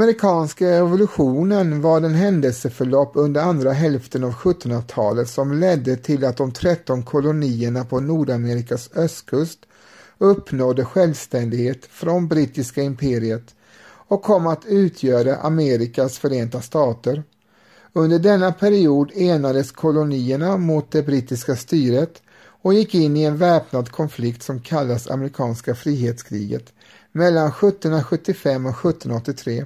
Amerikanska revolutionen var den händelseförlopp under andra hälften av 1700-talet som ledde till att de 13 kolonierna på Nordamerikas östkust uppnådde självständighet från brittiska imperiet och kom att utgöra Amerikas förenta stater. Under denna period enades kolonierna mot det brittiska styret och gick in i en väpnad konflikt som kallas amerikanska frihetskriget mellan 1775 och 1783.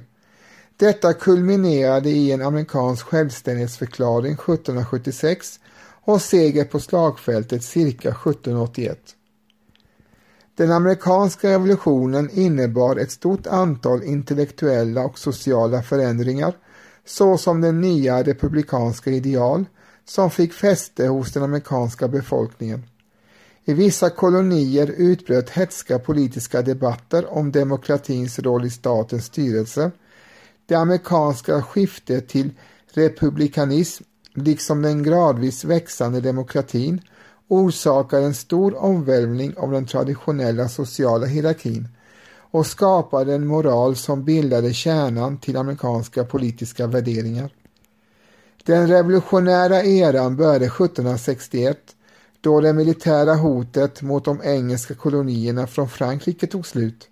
Detta kulminerade i en amerikansk självständighetsförklaring 1776 och seger på slagfältet cirka 1781. Den amerikanska revolutionen innebar ett stort antal intellektuella och sociala förändringar såsom den nya republikanska ideal som fick fäste hos den amerikanska befolkningen. I vissa kolonier utbröt hetska politiska debatter om demokratins roll i statens styrelse. Det amerikanska skiftet till republikanism, liksom den gradvis växande demokratin, orsakar en stor omvälvning av den traditionella sociala hierarkin och skapade en moral som bildade kärnan till amerikanska politiska värderingar. Den revolutionära eran började 1761 då det militära hotet mot de engelska kolonierna från Frankrike tog slut.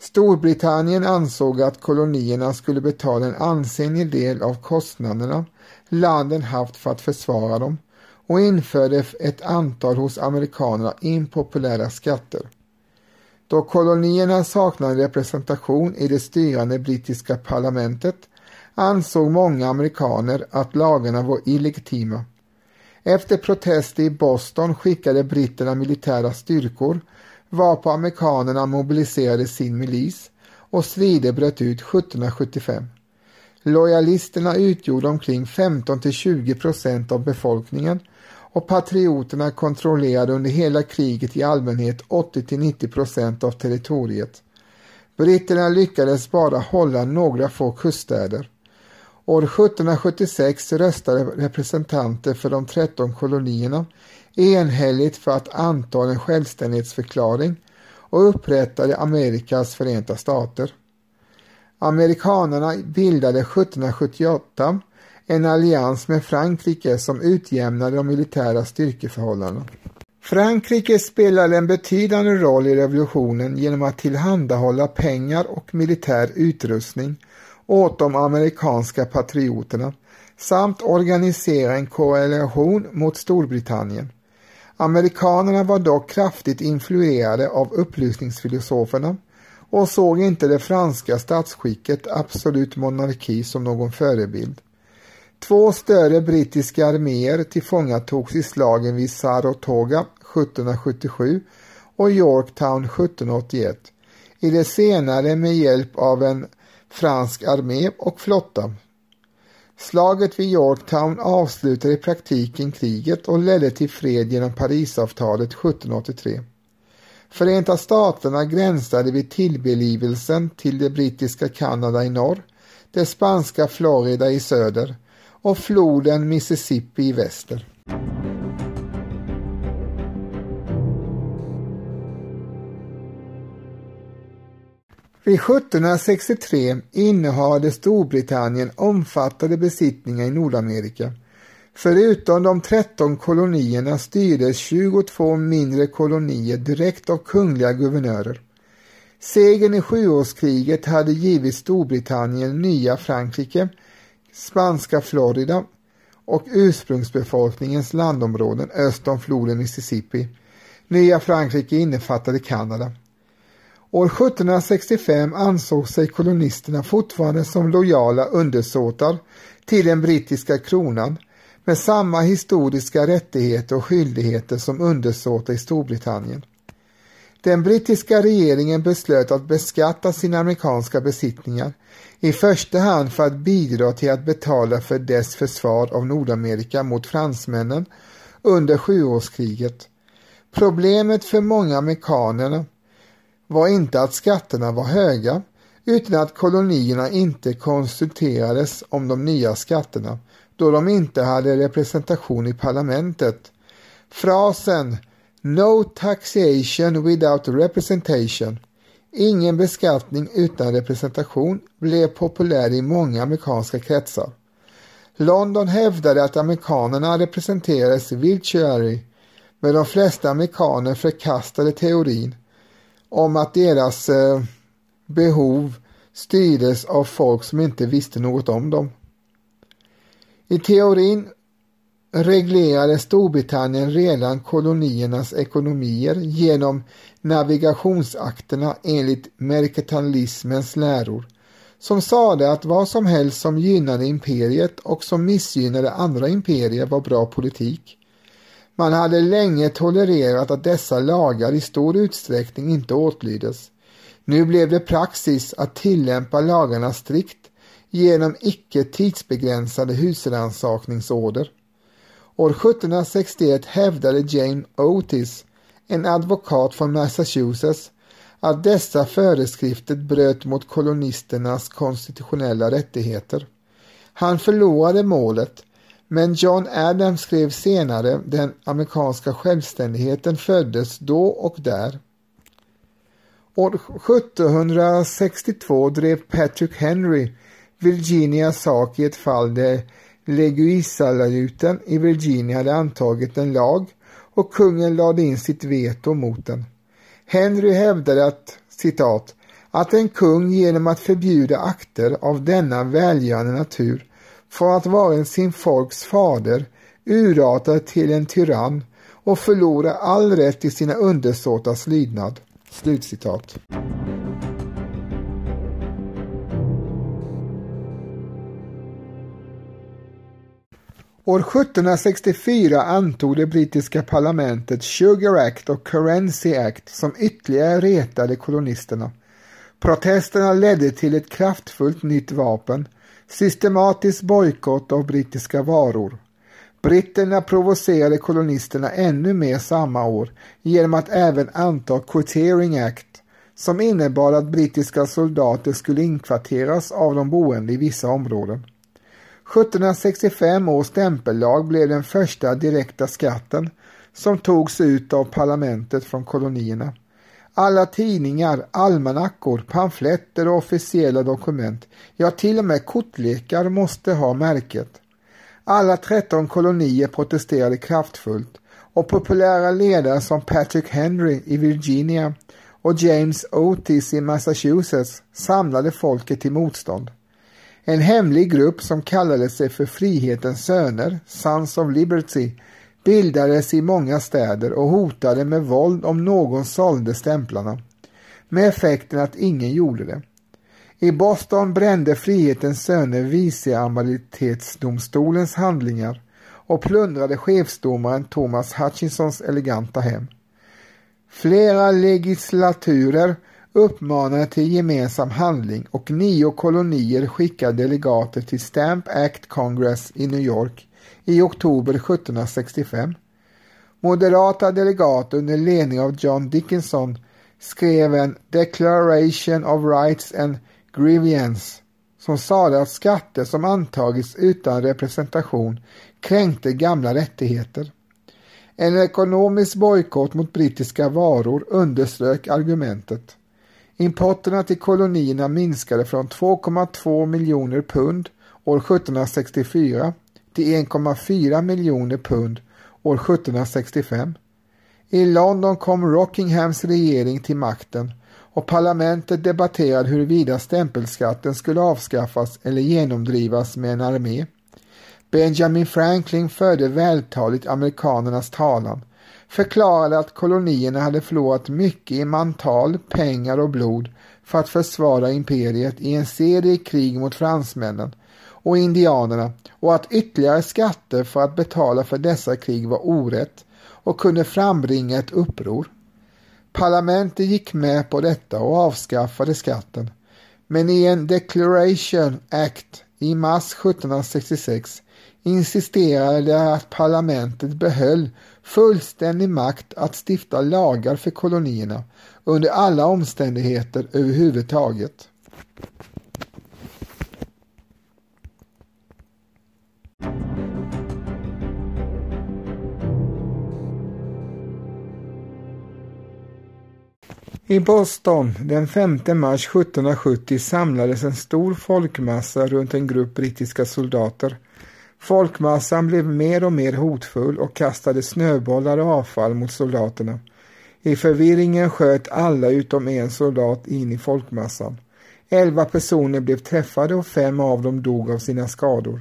Storbritannien ansåg att kolonierna skulle betala en ansenlig del av kostnaderna landen haft för att försvara dem och införde ett antal hos amerikanerna impopulära skatter. Då kolonierna saknade representation i det styrande brittiska parlamentet ansåg många amerikaner att lagarna var illegitima. Efter protester i Boston skickade britterna militära styrkor varpå amerikanerna mobiliserade sin milis och strider bröt ut 1775. Lojalisterna utgjorde omkring 15 till 20 procent av befolkningen och patrioterna kontrollerade under hela kriget i allmänhet 80 till 90 procent av territoriet. Britterna lyckades bara hålla några få kuststäder. År 1776 röstade representanter för de 13 kolonierna enhälligt för att anta en självständighetsförklaring och upprättade Amerikas förenta stater. Amerikanerna bildade 1778 en allians med Frankrike som utjämnade de militära styrkeförhållandena. Frankrike spelade en betydande roll i revolutionen genom att tillhandahålla pengar och militär utrustning åt de amerikanska patrioterna samt organisera en koalition mot Storbritannien. Amerikanerna var dock kraftigt influerade av upplysningsfilosoferna och såg inte det franska statsskicket absolut monarki som någon förebild. Två större brittiska arméer tillfångatogs i slagen vid Saratoga 1777 och Yorktown 1781. I det senare med hjälp av en fransk armé och flotta. Slaget vid Yorktown avslutade i praktiken kriget och ledde till fred genom Parisavtalet 1783. Förenta staterna gränsade vid tillbelivelsen till det brittiska Kanada i norr, det spanska Florida i söder och floden Mississippi i väster. Vid 1763 innehade Storbritannien omfattande besittningar i Nordamerika. Förutom de 13 kolonierna styrdes 22 mindre kolonier direkt av kungliga guvernörer. Segern i sjuårskriget hade givit Storbritannien nya Frankrike, spanska Florida och ursprungsbefolkningens landområden öst om floden Mississippi. Nya Frankrike innefattade Kanada. År 1765 ansåg sig kolonisterna fortfarande som lojala undersåtar till den brittiska kronan med samma historiska rättigheter och skyldigheter som undersåtar i Storbritannien. Den brittiska regeringen beslöt att beskatta sina amerikanska besittningar i första hand för att bidra till att betala för dess försvar av Nordamerika mot fransmännen under sjuårskriget. Problemet för många amerikaner var inte att skatterna var höga utan att kolonierna inte konsulterades om de nya skatterna då de inte hade representation i parlamentet. Frasen No taxation without representation Ingen beskattning utan representation blev populär i många amerikanska kretsar. London hävdade att amerikanerna representerades virtually, men de flesta amerikaner förkastade teorin om att deras eh, behov styrdes av folk som inte visste något om dem. I teorin reglerade Storbritannien redan koloniernas ekonomier genom navigationsakterna enligt merkantilismens läror som sade att vad som helst som gynnade imperiet och som missgynnade andra imperier var bra politik. Man hade länge tolererat att dessa lagar i stor utsträckning inte åtlyddes. Nu blev det praxis att tillämpa lagarna strikt genom icke tidsbegränsade husrannsakningsorder. År 1761 hävdade James Otis, en advokat från Massachusetts, att dessa föreskrifter bröt mot kolonisternas konstitutionella rättigheter. Han förlorade målet, men John Adams skrev senare den amerikanska självständigheten föddes då och där. År 1762 drev Patrick Henry Virginias sak i ett fall där leguisalajuten i Virginia hade antagit en lag och kungen lade in sitt veto mot den. Henry hävdade att, citat, att en kung genom att förbjuda akter av denna välgörande natur från att vara sin folks fader urartar till en tyrann och förlorar all rätt till sina undersåtars lydnad. Slutcitat. År 1764 antog det brittiska parlamentet Sugar Act och Currency Act som ytterligare retade kolonisterna. Protesterna ledde till ett kraftfullt nytt vapen, systematisk bojkott av brittiska varor. Britterna provocerade kolonisterna ännu mer samma år genom att även anta Quitering Act som innebar att brittiska soldater skulle inkvarteras av de boende i vissa områden. 1765 års stämpellag blev den första direkta skatten som togs ut av parlamentet från kolonierna. Alla tidningar, almanackor, pamfletter och officiella dokument, ja till och med kortlekar måste ha märket. Alla 13 kolonier protesterade kraftfullt och populära ledare som Patrick Henry i Virginia och James Otis i Massachusetts samlade folket till motstånd. En hemlig grupp som kallade sig för Frihetens söner, Sons of Liberty, bildades i många städer och hotade med våld om någon sålde stämplarna, med effekten att ingen gjorde det. I Boston brände Frihetens söner viceamiralitetsdomstolens handlingar och plundrade chefsdomaren Thomas Hutchinsons eleganta hem. Flera legislaturer uppmanade till gemensam handling och nio kolonier skickade delegater till Stamp Act Congress i New York i oktober 1765. Moderata delegater under ledning av John Dickinson skrev en Declaration of Rights and Grievance som sade att skatter som antagits utan representation kränkte gamla rättigheter. En ekonomisk bojkott mot brittiska varor underströk argumentet. Importerna till kolonierna minskade från 2,2 miljoner pund år 1764 till 1,4 miljoner pund år 1765. I London kom Rockinghams regering till makten och parlamentet debatterade huruvida stämpelskatten skulle avskaffas eller genomdrivas med en armé. Benjamin Franklin förde vältaligt amerikanernas talan förklarade att kolonierna hade förlorat mycket i mantal, pengar och blod för att försvara imperiet i en serie krig mot fransmännen och indianerna och att ytterligare skatter för att betala för dessa krig var orätt och kunde frambringa ett uppror. Parlamentet gick med på detta och avskaffade skatten. Men i en Declaration Act i mars 1766 insisterade att parlamentet behöll fullständig makt att stifta lagar för kolonierna under alla omständigheter överhuvudtaget. I Boston den 5 mars 1770 samlades en stor folkmassa runt en grupp brittiska soldater. Folkmassan blev mer och mer hotfull och kastade snöbollar och avfall mot soldaterna. I förvirringen sköt alla utom en soldat in i folkmassan. Elva personer blev träffade och fem av dem dog av sina skador.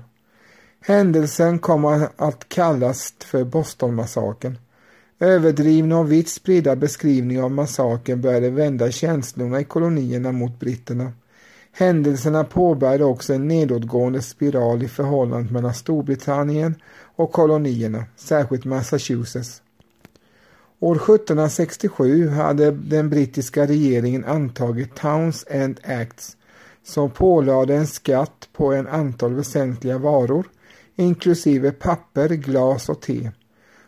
Händelsen kom att kallas för Bostonmassakern. Överdrivna och vitt spridda beskrivningar av massakern började vända känslorna i kolonierna mot britterna. Händelserna påbörjade också en nedåtgående spiral i förhållandet mellan Storbritannien och kolonierna, särskilt Massachusetts. År 1767 hade den brittiska regeringen antagit Townsend Acts som pålade en skatt på en antal väsentliga varor inklusive papper, glas och te.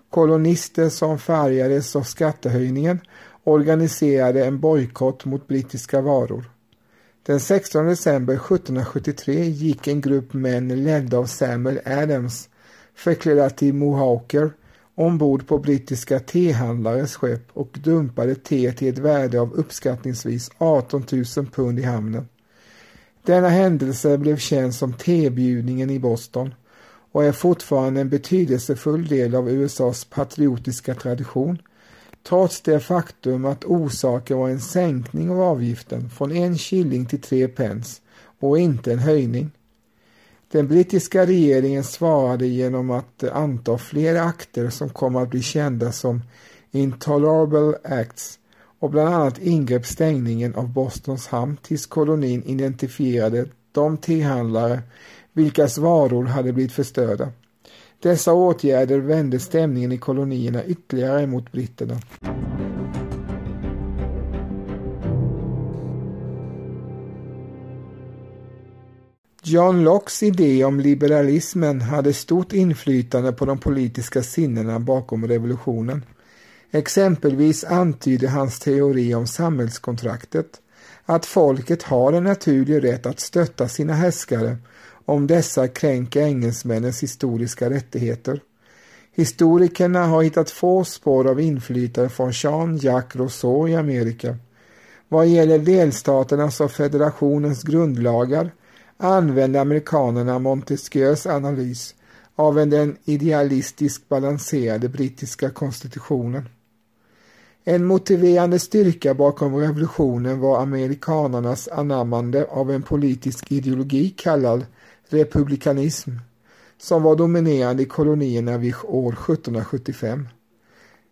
Kolonister som färgades av skattehöjningen organiserade en bojkott mot brittiska varor. Den 16 december 1773 gick en grupp män ledda av Samuel Adams förklädda till mohawker ombord på brittiska tehandlares skepp och dumpade te till ett värde av uppskattningsvis 18 000 pund i hamnen. Denna händelse blev känd som tebjudningen i Boston och är fortfarande en betydelsefull del av USAs patriotiska tradition trots det faktum att orsaken var en sänkning av avgiften från en shilling till tre pence och inte en höjning. Den brittiska regeringen svarade genom att anta flera akter som kom att bli kända som Intolerable Acts och bland annat ingrep stängningen av Bostons hamn tills kolonin identifierade de tehandlare vilkas varor hade blivit förstörda. Dessa åtgärder vände stämningen i kolonierna ytterligare mot britterna. John Lockes idé om liberalismen hade stort inflytande på de politiska sinnena bakom revolutionen. Exempelvis antyder hans teori om samhällskontraktet att folket har en naturlig rätt att stötta sina härskare om dessa kränker engelsmännens historiska rättigheter. Historikerna har hittat få spår av inflytande från Jean-Jacques Rousseau i Amerika. Vad gäller delstaternas och federationens grundlagar använde amerikanerna Montesquieus analys av den idealistiskt balanserade brittiska konstitutionen. En motiverande styrka bakom revolutionen var amerikanernas anammande av en politisk ideologi kallad republikanism som var dominerande i kolonierna vid år 1775.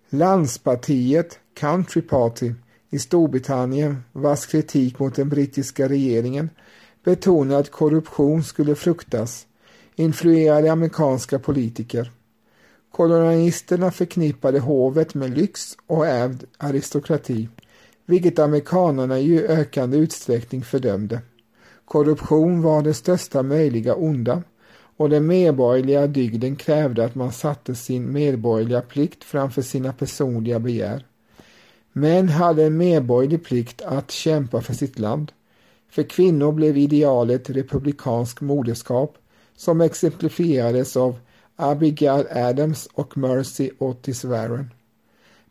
Landspartiet, Country Party, i Storbritannien vars kritik mot den brittiska regeringen betonade att korruption skulle fruktas, influerade amerikanska politiker. Kolonialisterna förknippade hovet med lyx och ärvd aristokrati, vilket amerikanerna i ökande utsträckning fördömde. Korruption var det största möjliga onda och den medborgerliga dygden krävde att man satte sin medborgerliga plikt framför sina personliga begär. Män hade en medborgerlig plikt att kämpa för sitt land. För kvinnor blev idealet republikansk moderskap som exemplifierades av Abigail Adams och Mercy Otis Warren.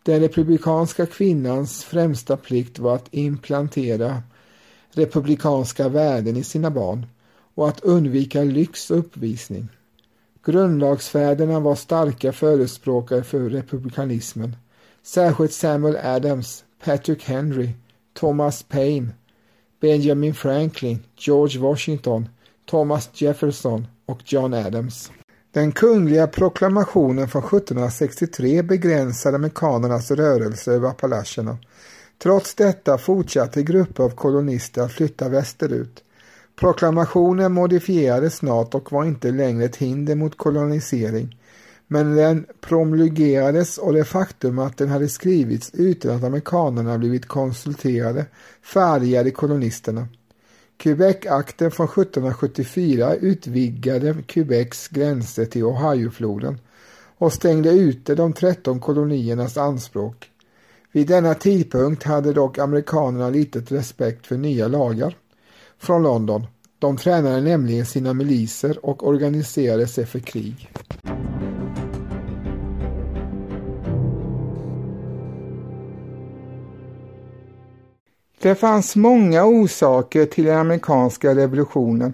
Den republikanska kvinnans främsta plikt var att implantera republikanska värden i sina barn och att undvika lyx och uppvisning. Grundlagsfäderna var starka förespråkare för republikanismen, särskilt Samuel Adams, Patrick Henry, Thomas Paine, Benjamin Franklin, George Washington, Thomas Jefferson och John Adams. Den kungliga proklamationen från 1763 begränsade amerikanernas rörelse över Appalacherna Trots detta fortsatte grupper av kolonister att flytta västerut. Proklamationen modifierades snart och var inte längre ett hinder mot kolonisering. Men den promulgerades och det faktum att den hade skrivits utan att amerikanerna blivit konsulterade färgade kolonisterna. Quebec-akten från 1774 utvidgade Quebecs gränser till Ohiofloden och stängde ute de 13 koloniernas anspråk. Vid denna tidpunkt hade dock amerikanerna litet respekt för nya lagar från London. De tränade nämligen sina miliser och organiserade sig för krig. Det fanns många orsaker till den amerikanska revolutionen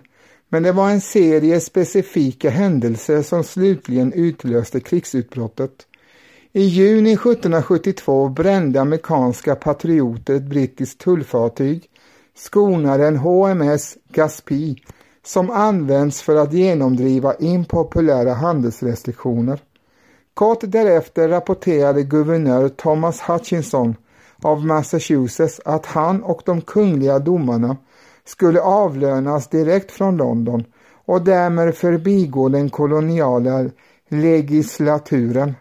men det var en serie specifika händelser som slutligen utlöste krigsutbrottet. I juni 1772 brände amerikanska patrioter ett brittiskt tullfartyg, skonaren HMS Gaspee, som används för att genomdriva impopulära handelsrestriktioner. Kort därefter rapporterade guvernör Thomas Hutchinson av Massachusetts att han och de kungliga domarna skulle avlönas direkt från London och därmed förbigå den koloniala legislaturen.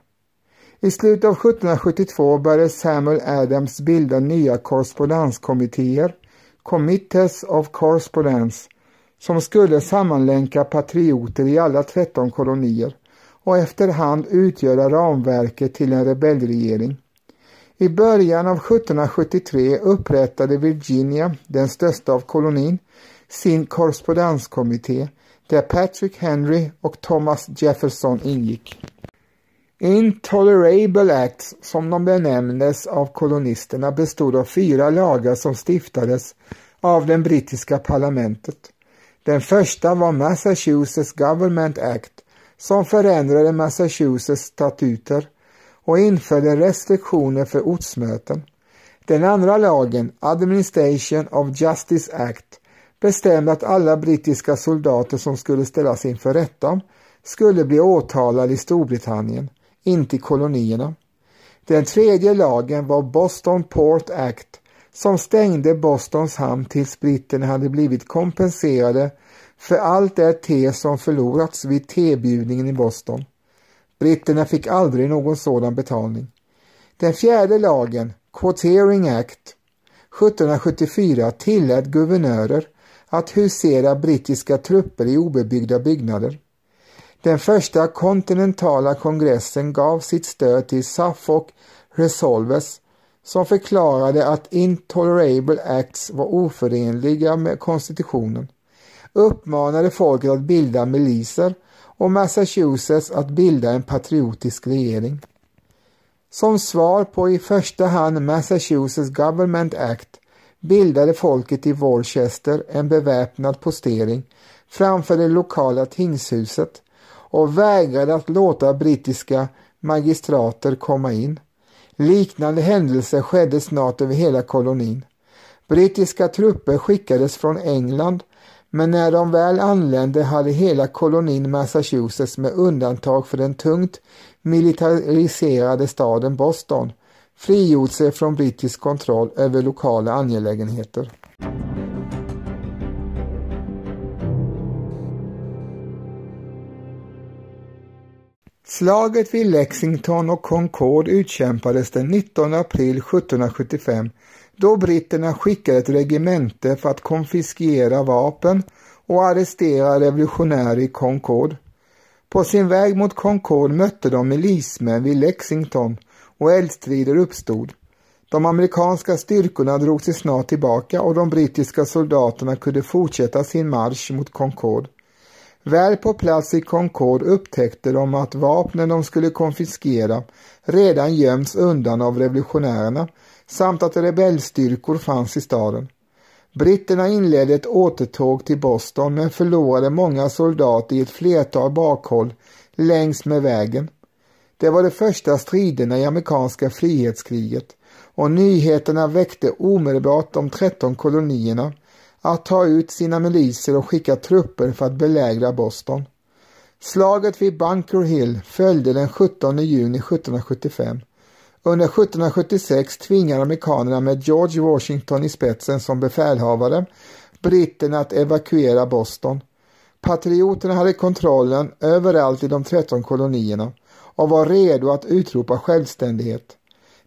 I slutet av 1772 började Samuel Adams bilda nya korrespondenskommittéer, Committees of Correspondence, som skulle sammanlänka patrioter i alla 13 kolonier och efterhand utgöra ramverket till en rebellregering. I början av 1773 upprättade Virginia, den största av kolonin, sin korrespondenskommitté där Patrick Henry och Thomas Jefferson ingick. Intolerable Acts, som de benämndes av kolonisterna, bestod av fyra lagar som stiftades av det brittiska parlamentet. Den första var Massachusetts Government Act som förändrade Massachusetts statuter och införde restriktioner för ortsmöten. Den andra lagen, Administration of Justice Act, bestämde att alla brittiska soldater som skulle ställas inför rätta skulle bli åtalade i Storbritannien, inte i kolonierna. Den tredje lagen var Boston Port Act som stängde Bostons hamn tills britterna hade blivit kompenserade för allt det te som förlorats vid tebjudningen i Boston. Britterna fick aldrig någon sådan betalning. Den fjärde lagen, Quatering Act 1774 tillät guvernörer att husera brittiska trupper i obebyggda byggnader. Den första kontinentala kongressen gav sitt stöd till Suffolk Resolves som förklarade att Intolerable Acts var oförenliga med konstitutionen, uppmanade folket att bilda miliser och Massachusetts att bilda en patriotisk regering. Som svar på i första hand Massachusetts Government Act bildade folket i Worcester en beväpnad postering framför det lokala tingshuset och vägrade att låta brittiska magistrater komma in. Liknande händelser skedde snart över hela kolonin. Brittiska trupper skickades från England men när de väl anlände hade hela kolonin Massachusetts med undantag för den tungt militariserade staden Boston frigjort sig från brittisk kontroll över lokala angelägenheter. Slaget vid Lexington och Concord utkämpades den 19 april 1775 då britterna skickade ett regemente för att konfiskera vapen och arrestera revolutionärer i Concord. På sin väg mot Concord mötte de milismän vid Lexington och eldstrider uppstod. De amerikanska styrkorna drog sig snart tillbaka och de brittiska soldaterna kunde fortsätta sin marsch mot Concord. Väl på plats i Concord upptäckte de att vapnen de skulle konfiskera redan gömts undan av revolutionärerna samt att rebellstyrkor fanns i staden. Britterna inledde ett återtåg till Boston men förlorade många soldater i ett flertal bakhåll längs med vägen. Det var de första striderna i amerikanska frihetskriget och nyheterna väckte omedelbart de 13 kolonierna att ta ut sina miliser och skicka trupper för att belägra Boston. Slaget vid Bunker Hill följde den 17 juni 1775 under 1776 tvingade amerikanerna med George Washington i spetsen som befälhavare britterna att evakuera Boston. Patrioterna hade kontrollen överallt i de 13 kolonierna och var redo att utropa självständighet.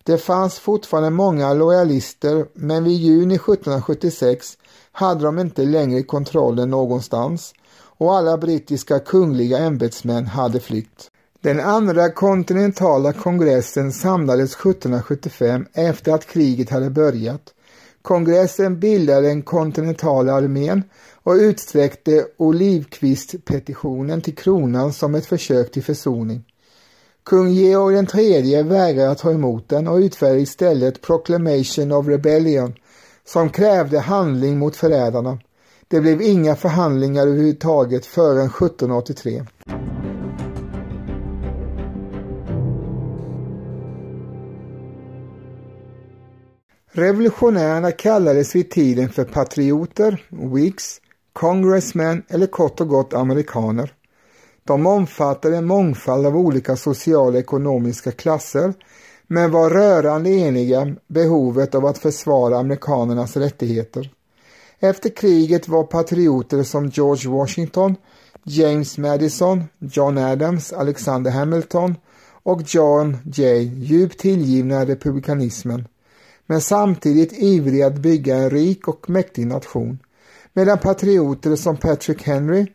Det fanns fortfarande många lojalister men vid juni 1776 hade de inte längre kontrollen någonstans och alla brittiska kungliga ämbetsmän hade flytt. Den andra kontinentala kongressen samlades 1775 efter att kriget hade börjat. Kongressen bildade den kontinentala armén och utsträckte Olivkvistpetitionen till kronan som ett försök till försoning. Kung Georg III vägrade att ta emot den och utfärdade istället Proclamation of Rebellion som krävde handling mot förrädarna. Det blev inga förhandlingar överhuvudtaget förrän 1783. Revolutionärerna kallades vid tiden för patrioter, whigs, congressmen eller kort och gott amerikaner. De omfattade en mångfald av olika sociala och ekonomiska klasser men var rörande eniga behovet av att försvara amerikanernas rättigheter. Efter kriget var patrioter som George Washington, James Madison, John Adams, Alexander Hamilton och John Jay djupt tillgivna republikanismen men samtidigt ivriga att bygga en rik och mäktig nation. Medan patrioter som Patrick Henry,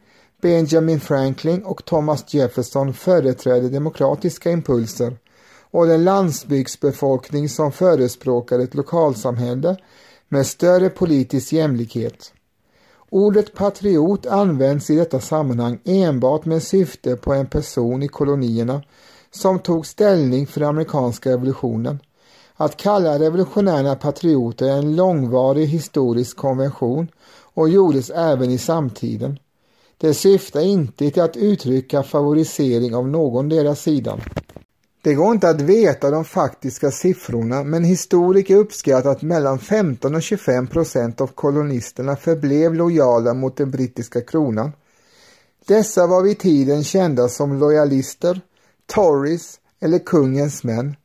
Benjamin Franklin och Thomas Jefferson företrädde demokratiska impulser och den landsbygdsbefolkning som förespråkade ett lokalsamhälle med större politisk jämlikhet. Ordet patriot används i detta sammanhang enbart med syfte på en person i kolonierna som tog ställning för amerikanska revolutionen. Att kalla revolutionärerna patrioter är en långvarig historisk konvention och gjordes även i samtiden. Det syftar inte till att uttrycka favorisering av någon deras sidan. Det går inte att veta de faktiska siffrorna men historiker uppskattar att mellan 15 och 25 procent av kolonisterna förblev lojala mot den brittiska kronan. Dessa var vid tiden kända som lojalister, tories eller kungens män.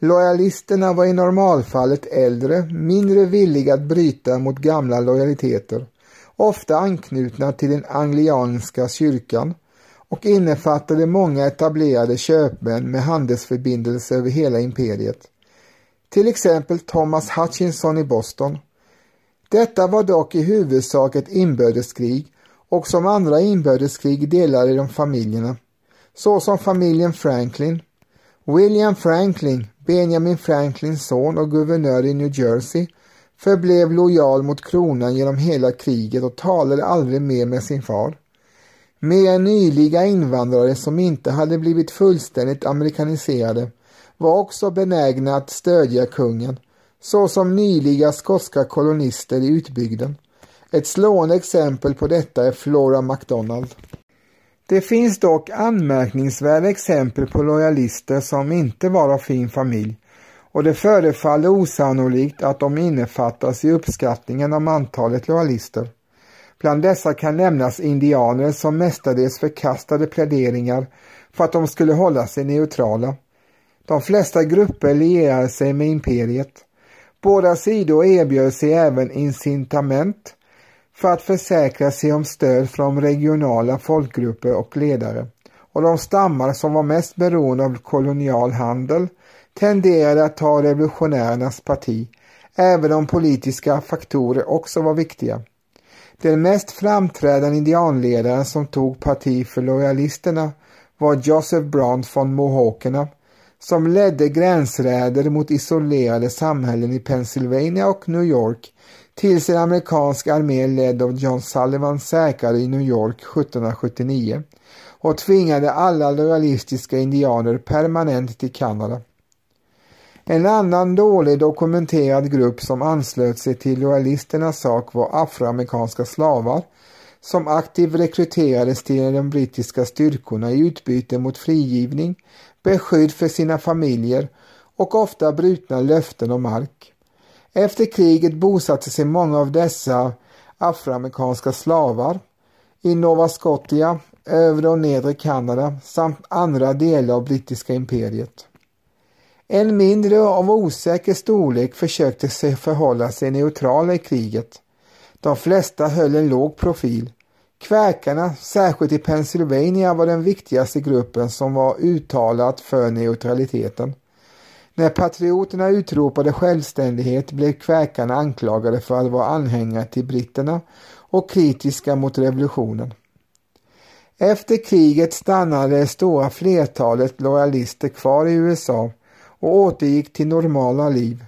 Lojalisterna var i normalfallet äldre, mindre villiga att bryta mot gamla lojaliteter, ofta anknutna till den anglianska kyrkan och innefattade många etablerade köpmän med handelsförbindelser över hela imperiet. Till exempel Thomas Hutchinson i Boston. Detta var dock i huvudsak ett inbördeskrig och som andra inbördeskrig delade de familjerna, såsom familjen Franklin. William Franklin, Benjamin Franklins son och guvernör i New Jersey, förblev lojal mot kronan genom hela kriget och talade aldrig mer med sin far. Mer nyliga invandrare som inte hade blivit fullständigt amerikaniserade var också benägna att stödja kungen, såsom nyliga skotska kolonister i utbygden. Ett slående exempel på detta är Flora MacDonald. Det finns dock anmärkningsvärda exempel på lojalister som inte var av fin familj och det förefaller osannolikt att de innefattas i uppskattningen om antalet lojalister. Bland dessa kan nämnas indianer som mestadels förkastade pläderingar för att de skulle hålla sig neutrala. De flesta grupper lierade sig med imperiet. Båda sidor erbjöd sig även incitament för att försäkra sig om stöd från regionala folkgrupper och ledare och de stammar som var mest beroende av kolonial handel tenderade att ta revolutionärernas parti, även om politiska faktorer också var viktiga. Den mest framträdande indianledaren som tog parti för lojalisterna var Joseph Brown från Mohawkerna som ledde gränsräder mot isolerade samhällen i Pennsylvania och New York tills en amerikansk armé ledd av John Sullivan säkrade i New York 1779 och tvingade alla lojalistiska indianer permanent till Kanada. En annan dålig dokumenterad grupp som anslöt sig till lojalisternas sak var afroamerikanska slavar som aktivt rekryterades till de brittiska styrkorna i utbyte mot frigivning, beskydd för sina familjer och ofta brutna löften om mark. Efter kriget bosatte sig många av dessa afroamerikanska slavar i Nova Scotia, övre och nedre Kanada samt andra delar av brittiska imperiet. En mindre av osäker storlek försökte sig förhålla sig neutrala i kriget. De flesta höll en låg profil. Kväkarna, särskilt i Pennsylvania, var den viktigaste gruppen som var uttalat för neutraliteten. När patrioterna utropade självständighet blev kväkarna anklagade för att vara anhängare till britterna och kritiska mot revolutionen. Efter kriget stannade det stora flertalet lojalister kvar i USA och återgick till normala liv.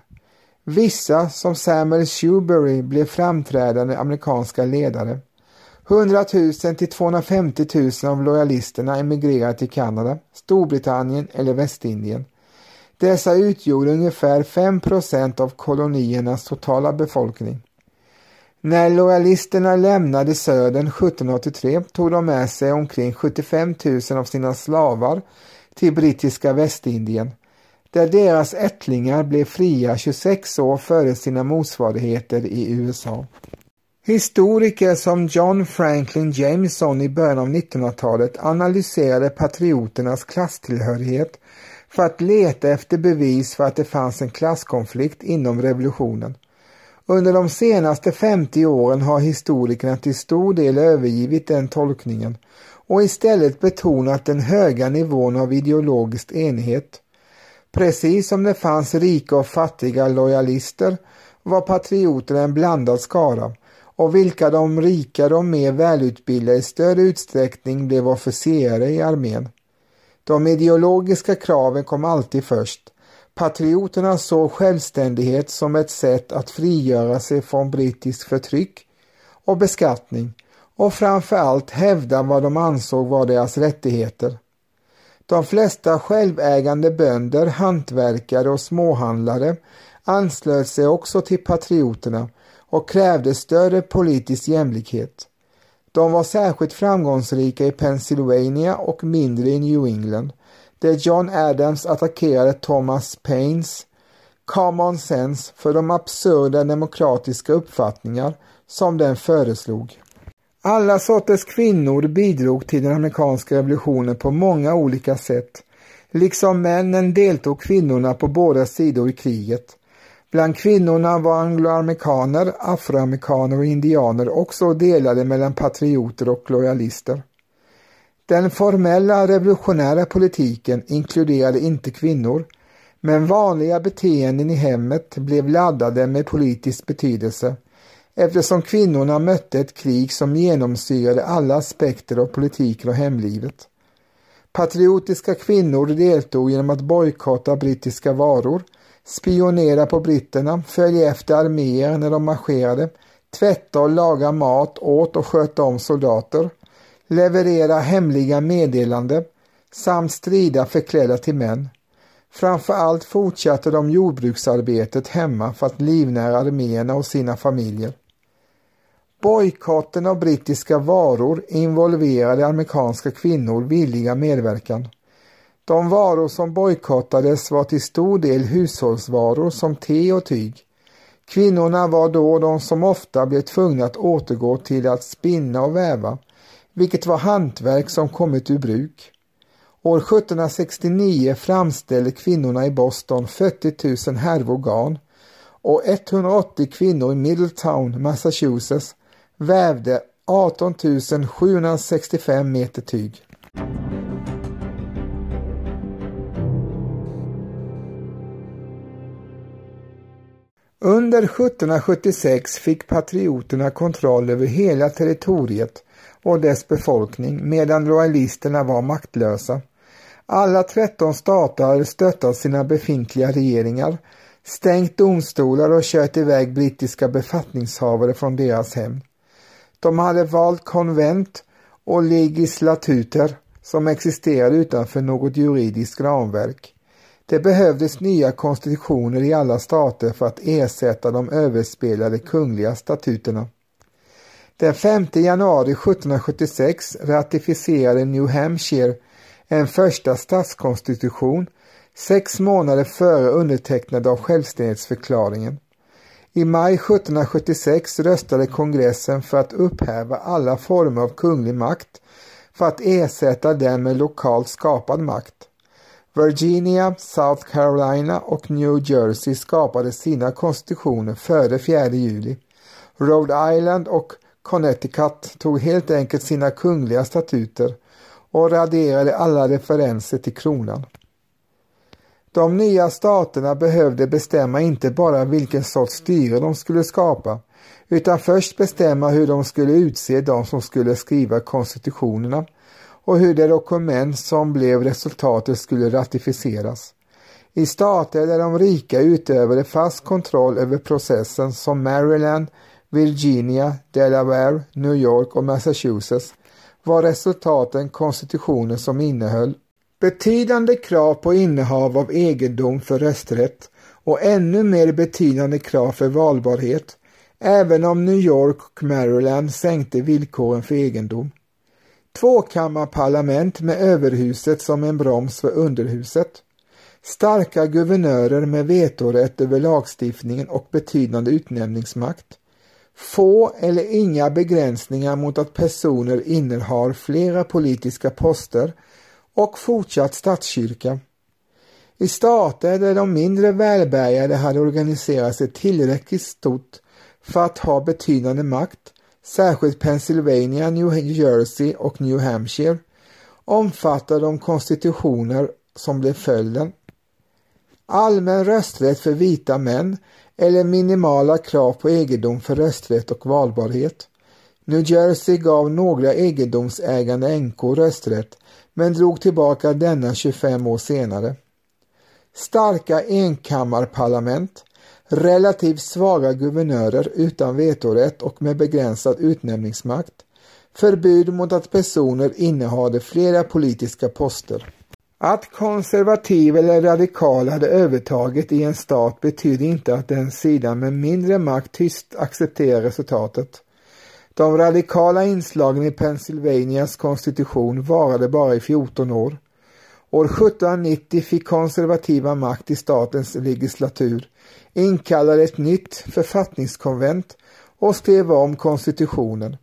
Vissa, som Samuel Shrewsbury, blev framträdande amerikanska ledare. 100 000 till 250 000 av lojalisterna emigrerade till Kanada, Storbritannien eller Västindien. Dessa utgjorde ungefär 5 procent av koloniernas totala befolkning. När lojalisterna lämnade södern 1783 tog de med sig omkring 75 000 av sina slavar till brittiska Västindien, där deras ättlingar blev fria 26 år före sina motsvarigheter i USA. Historiker som John Franklin Jameson i början av 1900-talet analyserade patrioternas klasstillhörighet för att leta efter bevis för att det fanns en klasskonflikt inom revolutionen. Under de senaste 50 åren har historikerna till stor del övergivit den tolkningen och istället betonat den höga nivån av ideologisk enighet. Precis som det fanns rika och fattiga lojalister var patrioterna en blandad skara och vilka de rikare och mer välutbildade i större utsträckning blev officerare i armén. De ideologiska kraven kom alltid först. Patrioterna såg självständighet som ett sätt att frigöra sig från brittisk förtryck och beskattning och framför allt hävda vad de ansåg var deras rättigheter. De flesta självägande bönder, hantverkare och småhandlare anslöt sig också till patrioterna och krävde större politisk jämlikhet. De var särskilt framgångsrika i Pennsylvania och mindre i New England, där John Adams attackerade Thomas Paines common sense för de absurda demokratiska uppfattningar som den föreslog. Alla sorters kvinnor bidrog till den amerikanska revolutionen på många olika sätt. Liksom männen deltog kvinnorna på båda sidor i kriget. Bland kvinnorna var angloamerikaner, afroamerikaner och indianer också delade mellan patrioter och lojalister. Den formella revolutionära politiken inkluderade inte kvinnor, men vanliga beteenden i hemmet blev laddade med politisk betydelse eftersom kvinnorna mötte ett krig som genomsyrade alla aspekter av politiken och hemlivet. Patriotiska kvinnor deltog genom att bojkotta brittiska varor, spionera på britterna, följa efter arméer när de marscherade, tvätta och laga mat åt och sköta om soldater, leverera hemliga meddelanden samt strida förklädda till män. Framför allt fortsatte de jordbruksarbetet hemma för att livnära arméerna och sina familjer. Bojkotten av brittiska varor involverade amerikanska kvinnor villiga medverkan. De varor som bojkottades var till stor del hushållsvaror som te och tyg. Kvinnorna var då de som ofta blev tvungna att återgå till att spinna och väva, vilket var hantverk som kommit ur bruk. År 1769 framställde kvinnorna i Boston 40 000 härvor garn och 180 kvinnor i Middletown, Massachusetts vävde 18 765 meter tyg. Under 1776 fick patrioterna kontroll över hela territoriet och dess befolkning medan royalisterna var maktlösa. Alla 13 stater hade stöttat sina befintliga regeringar, stängt domstolar och kört iväg brittiska befattningshavare från deras hem. De hade valt konvent och legislatuter som existerade utanför något juridiskt ramverk. Det behövdes nya konstitutioner i alla stater för att ersätta de överspelade kungliga statuterna. Den 5 januari 1776 ratificerade New Hampshire en första statskonstitution sex månader före undertecknandet av självständighetsförklaringen. I maj 1776 röstade kongressen för att upphäva alla former av kunglig makt för att ersätta den med lokalt skapad makt. Virginia, South Carolina och New Jersey skapade sina konstitutioner före 4 juli. Rhode Island och Connecticut tog helt enkelt sina kungliga statuter och raderade alla referenser till kronan. De nya staterna behövde bestämma inte bara vilken sorts styre de skulle skapa, utan först bestämma hur de skulle utse de som skulle skriva konstitutionerna och hur det dokument som blev resultatet skulle ratificeras. I stater där de rika utövade fast kontroll över processen som Maryland, Virginia, Delaware, New York och Massachusetts var resultaten konstitutioner som innehöll Betydande krav på innehav av egendom för rösträtt och ännu mer betydande krav för valbarhet, även om New York och Maryland sänkte villkoren för egendom. Tvåkammarparlament med överhuset som en broms för underhuset. Starka guvernörer med vetorätt över lagstiftningen och betydande utnämningsmakt. Få eller inga begränsningar mot att personer innehar flera politiska poster och fortsatt statskyrka. I stater där de mindre välbärgade hade organiserat sig tillräckligt stort för att ha betydande makt, särskilt Pennsylvania, New Jersey och New Hampshire, omfattade de konstitutioner som blev följden. Allmän rösträtt för vita män eller minimala krav på egendom för rösträtt och valbarhet. New Jersey gav några egendomsägande änkor rösträtt men drog tillbaka denna 25 år senare. Starka enkammarparlament, relativt svaga guvernörer utan vetorätt och med begränsad utnämningsmakt, förbud mot att personer innehade flera politiska poster. Att konservativa eller radikala hade övertaget i en stat betydde inte att den sidan med mindre makt tyst accepterade resultatet. De radikala inslagen i Pennsylvanias konstitution varade bara i 14 år. År 1790 fick konservativa makt i statens legislatur, inkallade ett nytt författningskonvent och skrev om konstitutionen.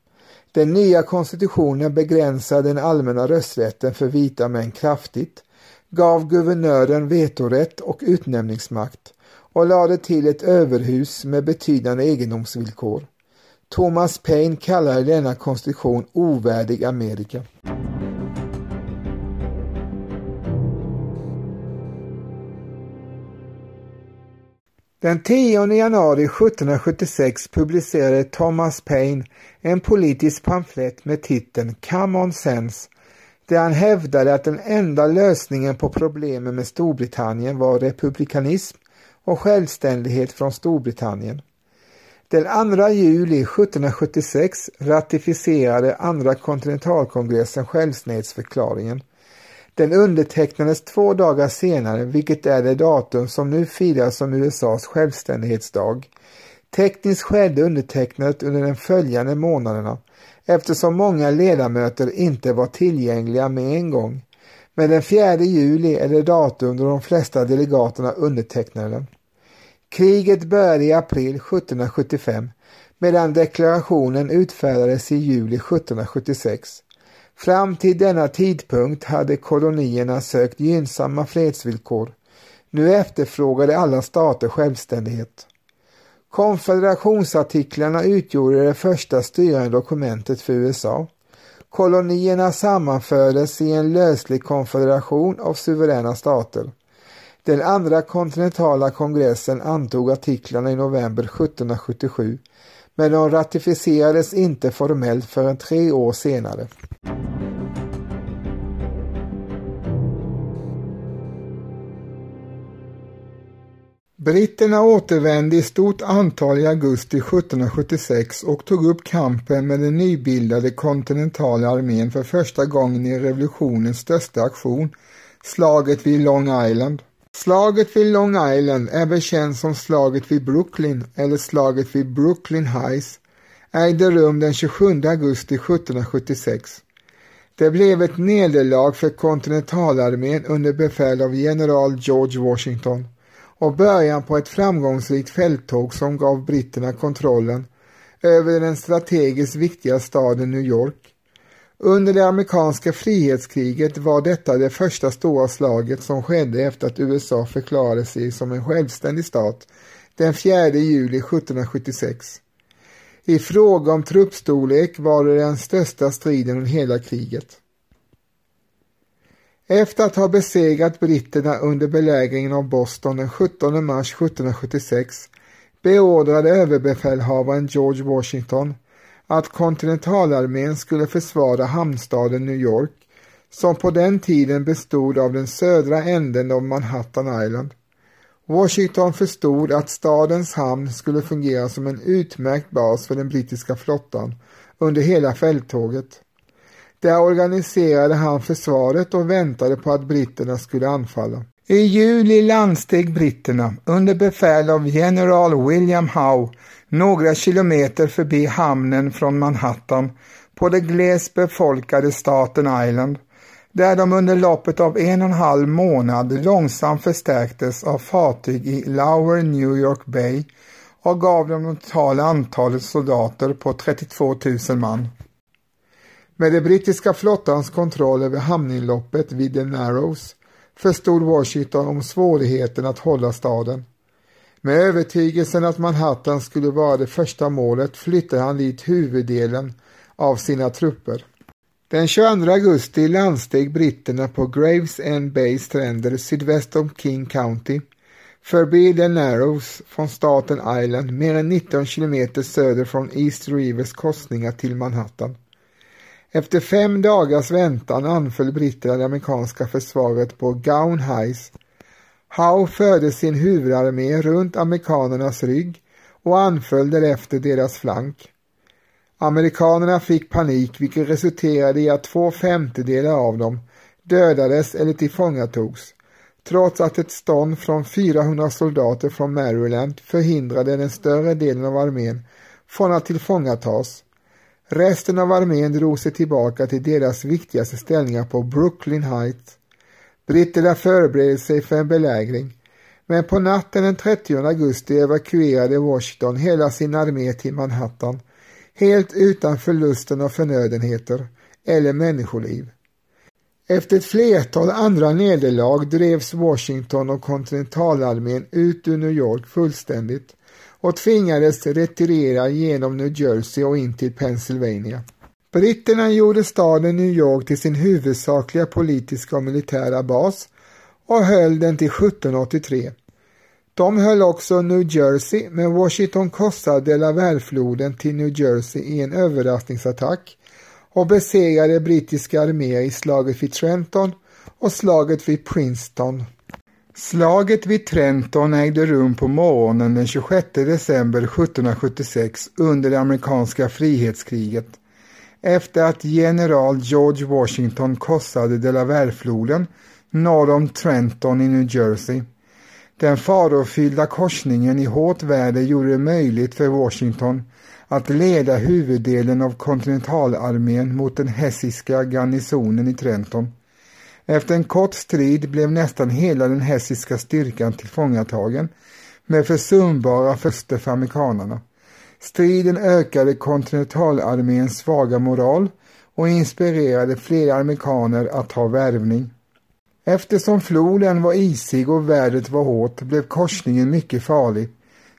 Den nya konstitutionen begränsade den allmänna rösträtten för vita män kraftigt, gav guvernören vetorätt och utnämningsmakt och lade till ett överhus med betydande egendomsvillkor. Thomas Paine kallade denna konstitution ovärdig Amerika. Den 10 januari 1776 publicerade Thomas Paine en politisk pamflett med titeln Come on sense där han hävdade att den enda lösningen på problemen med Storbritannien var republikanism och självständighet från Storbritannien. Den 2 juli 1776 ratificerade Andra kontinentalkongressen självständighetsförklaringen. Den undertecknades två dagar senare, vilket är det datum som nu firas som USAs självständighetsdag. Tekniskt skedde undertecknandet under de följande månaderna eftersom många ledamöter inte var tillgängliga med en gång. Men den 4 juli är det datum då de flesta delegaterna undertecknade den. Kriget började i april 1775 medan deklarationen utfärdades i juli 1776. Fram till denna tidpunkt hade kolonierna sökt gynnsamma fredsvillkor. Nu efterfrågade alla stater självständighet. Konfederationsartiklarna utgjorde det första styrande dokumentet för USA. Kolonierna sammanfördes i en löslig konfederation av suveräna stater. Den andra kontinentala kongressen antog artiklarna i november 1777 men de ratificerades inte formellt förrän tre år senare. Britterna återvände i stort antal i augusti 1776 och tog upp kampen med den nybildade kontinentala armén för första gången i revolutionens största aktion, slaget vid Long Island. Slaget vid Long Island, även känt som slaget vid Brooklyn eller slaget vid Brooklyn Heights, ägde rum den 27 augusti 1776. Det blev ett nederlag för kontinentalarmén under befäl av general George Washington och början på ett framgångsrikt fälttåg som gav britterna kontrollen över den strategiskt viktiga staden New York. Under det amerikanska frihetskriget var detta det första stora slaget som skedde efter att USA förklarade sig som en självständig stat den 4 juli 1776. I fråga om truppstorlek var det den största striden under hela kriget. Efter att ha besegrat britterna under belägringen av Boston den 17 mars 1776 beordrade överbefälhavaren George Washington att kontinentalarmén skulle försvara hamnstaden New York som på den tiden bestod av den södra änden av Manhattan Island. Washington förstod att stadens hamn skulle fungera som en utmärkt bas för den brittiska flottan under hela fälttåget. Där organiserade han försvaret och väntade på att britterna skulle anfalla. I juli landsteg britterna under befäl av general William Howe några kilometer förbi hamnen från Manhattan på det glest befolkade staten Island där de under loppet av en och en halv månad långsamt förstärktes av fartyg i Lower New York Bay och gav dem det totala antalet soldater på 32 000 man. Med den brittiska flottans kontroll över hamninloppet vid The Narrows förstod Washington om svårigheten att hålla staden. Med övertygelsen att Manhattan skulle vara det första målet flyttade han dit huvuddelen av sina trupper. Den 22 augusti landsteg britterna på Graves End Bay stränder sydväst om King County förbi The Narrows från staten Island mer än 19 kilometer söder från East Rivers korsningar till Manhattan. Efter fem dagars väntan anföll britterna det amerikanska försvaret på Gown Heights. Howe förde sin huvudarmé runt amerikanernas rygg och anföll därefter deras flank. Amerikanerna fick panik vilket resulterade i att två femtedelar av dem dödades eller tillfångatogs trots att ett stånd från 400 soldater från Maryland förhindrade den större delen av armén från att tillfångatas. Resten av armén drog sig tillbaka till deras viktigaste ställningar på Brooklyn Heights. Britterna förberedde sig för en belägring, men på natten den 30 augusti evakuerade Washington hela sin armé till Manhattan, helt utan förlusten av förnödenheter eller människoliv. Efter ett flertal andra nederlag drevs Washington och kontinentalarmén ut ur New York fullständigt och tvingades retirera genom New Jersey och in till Pennsylvania. Britterna gjorde staden New York till sin huvudsakliga politiska och militära bas och höll den till 1783. De höll också New Jersey men Washington korsade Delawarefloden till New Jersey i en överraskningsattack och besegrade brittiska arméer i slaget vid Trenton och slaget vid Princeton. Slaget vid Trenton ägde rum på morgonen den 26 december 1776 under det amerikanska frihetskriget efter att general George Washington korsade Delawarefloden norr om Trenton i New Jersey. Den farofyllda korsningen i hårt väder gjorde det möjligt för Washington att leda huvuddelen av kontinentalarmén mot den hessiska garnisonen i Trenton. Efter en kort strid blev nästan hela den hessiska styrkan tillfångatagen med försumbara förste för amerikanerna. Striden ökade kontinentalarméns svaga moral och inspirerade fler amerikaner att ta värvning. Eftersom floden var isig och vädret var hårt blev korsningen mycket farlig.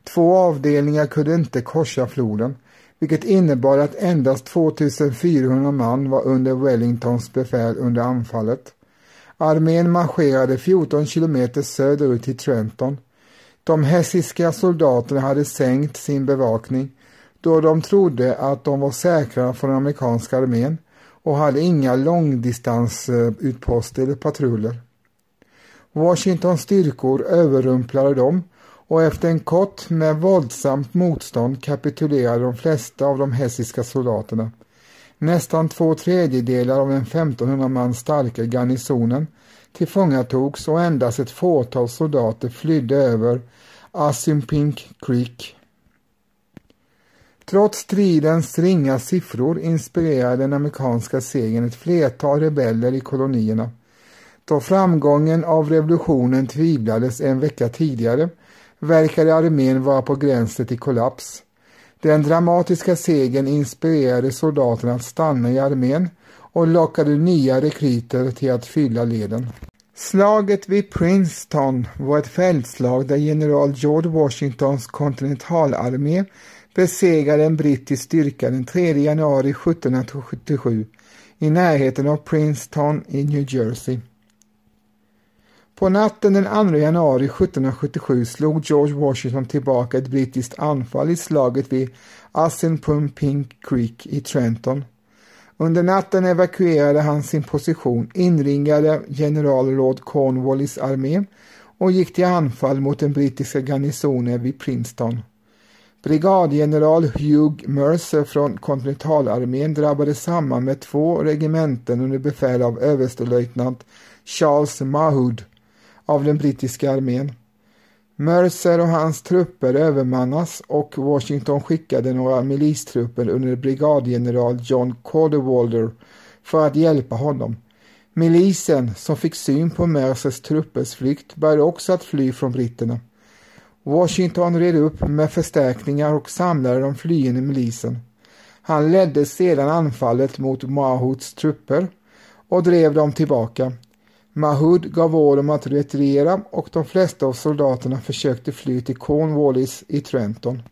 Två avdelningar kunde inte korsa floden, vilket innebar att endast 2400 man var under Wellingtons befäl under anfallet. Armén marscherade 14 kilometer söderut till Trenton. De hessiska soldaterna hade sänkt sin bevakning då de trodde att de var säkra från den amerikanska armén och hade inga långdistansutposter eller patruller. Washingtons styrkor överrumplade dem och efter en kort med våldsamt motstånd kapitulerade de flesta av de hessiska soldaterna. Nästan två tredjedelar av den 1500 man starka garnisonen tillfångatogs och endast ett fåtal soldater flydde över Assunpink Creek. Trots stridens ringa siffror inspirerade den amerikanska segern ett flertal rebeller i kolonierna. Då framgången av revolutionen tvivlades en vecka tidigare verkade armén vara på gränsen till kollaps. Den dramatiska segern inspirerade soldaterna att stanna i armén och lockade nya rekryter till att fylla leden. Slaget vid Princeton var ett fältslag där general George Washingtons kontinentalarmé besegrade en brittisk styrka den 3 januari 1777 i närheten av Princeton i New Jersey. På natten den 2 januari 1777 slog George Washington tillbaka ett brittiskt anfall i slaget vid Assunpink Creek i Trenton. Under natten evakuerade han sin position, inringade general Cornwallis armé och gick till anfall mot den brittiska garnisonen vid Princeton. Brigadgeneral Hugh Mercer från kontinentalarmén drabbade samman med två regementen under befäl av överstelöjtnant Charles Mahood av den brittiska armén. Mercer och hans trupper övermannas och Washington skickade några milistrupper under brigadgeneral John Cadwalder för att hjälpa honom. Milisen, som fick syn på Mercers truppers flykt, började också att fly från britterna. Washington red upp med förstärkningar och samlade de flyende milisen. Han ledde sedan anfallet mot Mahuds trupper och drev dem tillbaka. Mahood gav order om att retirera och de flesta av soldaterna försökte fly till Cornwallis i Trenton.